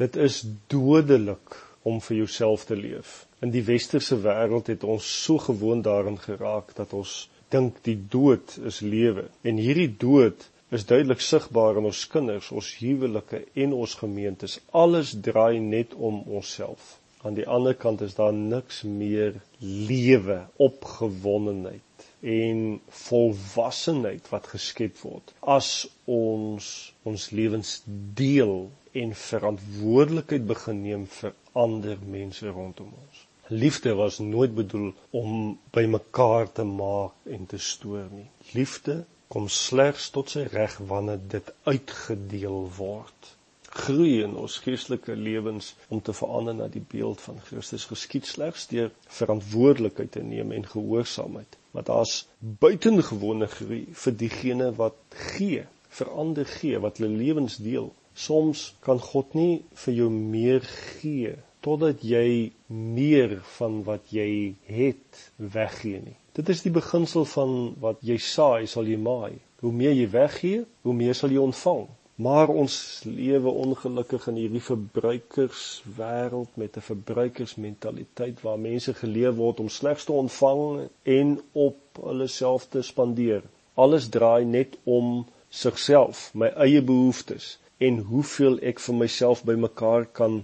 Dit is dodelik om vir jouself te leef. In die westerse wêreld het ons so gewoond daarin geraak dat ons dink die dood is lewe. En hierdie dood is duidelik sigbaar in ons kinders, ons huwelike en ons gemeentes. Alles draai net om onsself. Aan die ander kant is daar niks meer lewe, opgewondenheid en volwassenheid wat geskep word as ons ons lewens deel en verantwoordelikheid begin neem vir ander mense rondom ons. Liefde was nooit bedoel om by mekaar te maak en te stoor nie. Liefde kom slegs tot sy reg wanneer dit uitgedeel word. Groei in ons geestelike lewens om te verander na die beeld van Christus geskied slegs deur verantwoordelikheid te neem en gehoorsaamheid maar daar's buitengewone groei vir diegene wat gee, verander gee, wat hulle lewens deel. Soms kan God nie vir jou meer gee totdat jy meer van wat jy het weggee nie. Dit is die beginsel van wat jy saai, sal jy maai. Hoe meer jy weggee, hoe meer sal jy ontvang. Maar ons lewe ongelukkig in hierdie verbruikerswêreld met 'n verbruikersmentaliteit waar mense geleer word om slegs te ontvang en op hulle self te spandeer. Alles draai net om sigself, my eie behoeftes en hoeveel ek vir myself bymekaar kan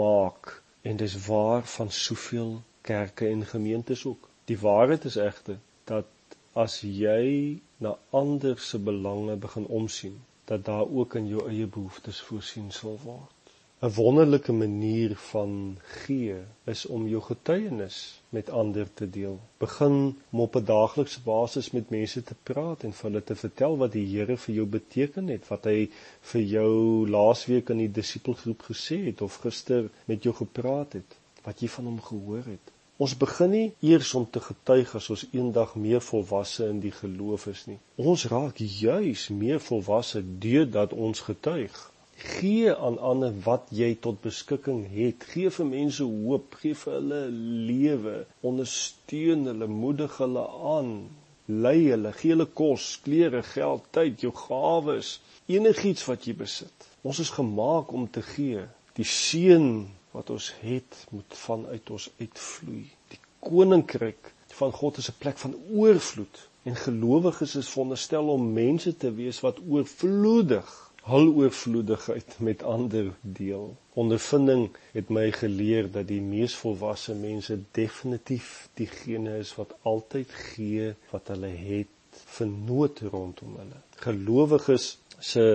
maak. En dis waar van soveel kerke en gemeentes ook. Die waarheid is egter dat as jy na ander se belange begin omsien, dat daar ook in jou eie behoeftes voorsien sal word. 'n Wonderlike manier van gee is om jou getuienis met ander te deel. Begin om op 'n daaglikse basis met mense te praat en vir hulle te vertel wat die Here vir jou beteken het, wat hy vir jou laasweek in die disipelgroep gesê het of gister met jou gepraat het, wat jy van hom gehoor het. Ons begin nie eers om te getuig as ons eendag meer volwasse in die geloof is nie. Ons raak juis meer volwasse deurdat ons getuig. Gee aan ander wat jy tot beskikking het. Gee vir mense hoop, gee vir hulle lewe, ondersteun hulle, moedig hulle aan, lei hulle, gee hulle kos, klere, geld, tyd, jou gawes, enigiets wat jy besit. Ons is gemaak om te gee. Die seën wat ons het moet vanuit ons uitvloei. Die koninkryk van God is 'n plek van oorvloed en gelowiges is veronderstel om mense te wees wat oorvloedig hul oorvloedigheid met ander deel. Ondervinding het my geleer dat die mees volwasse mense definitief diegene is wat altyd gee wat hulle het vir nood rondom hulle. Gelowiges se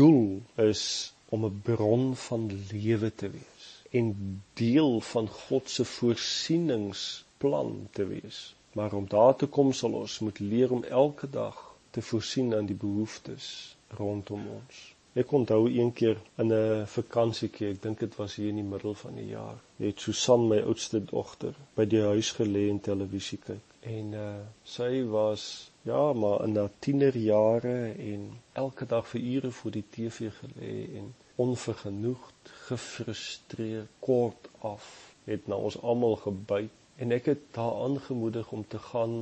doel is om 'n bron van lewe te wees en deel van God se voorsieningsplan te wees. Maar om daar te kom sal ons moet leer om elke dag te voorsien aan die behoeftes rondom ons. Ek onthou een keer in 'n vakansiekie, ek dink dit was hier in die middel van die jaar, het Susan my oudste dogter by die huis gelê en televisie kyk. En uh sy was ja, maar in haar tienerjare en elke dag vir ure voor die TV gelê en onvergenoegd, gefrustreerd, kort af, het na ons almal gebyt en ek het haar aangemoedig om te gaan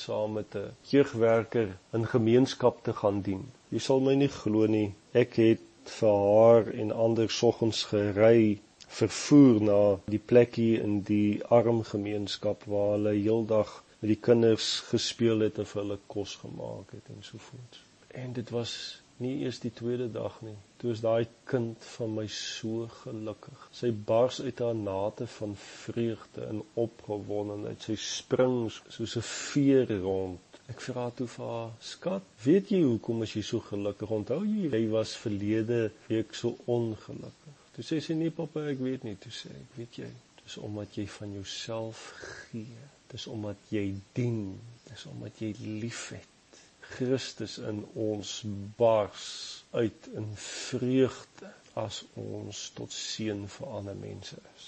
saam met 'n jeugwerker in gemeenskap te gaan dien. Jy sal my nie glo nie, ek het vir haar en ander soggens gery vervoer na die plekkie in die arm gemeenskap waar hulle heeldag met die kinders gespeel het en vir hulle kos gemaak het en so voort. En dit was nie eers die tweede dag nie. Toe is daai kind van my so gelukkig. Sy bars uit haar nate van vreugde en opgewondenheid. Sy spring soos 'n veer rond. Ek vra toe vir haar: "Skat, weet jy hoekom as jy so gelukkig? Onthou jy jy was verlede week so ongelukkig?" Toe sê sy: "Nee, pappa, ek weet nie." Toe sê ek: "Weet jy, dis omdat jy van jouself gee. Dis omdat jy dien. Dis omdat jy liefhet." Christus in ons bars uit in vreugde as ons tot seën vir ander mense is.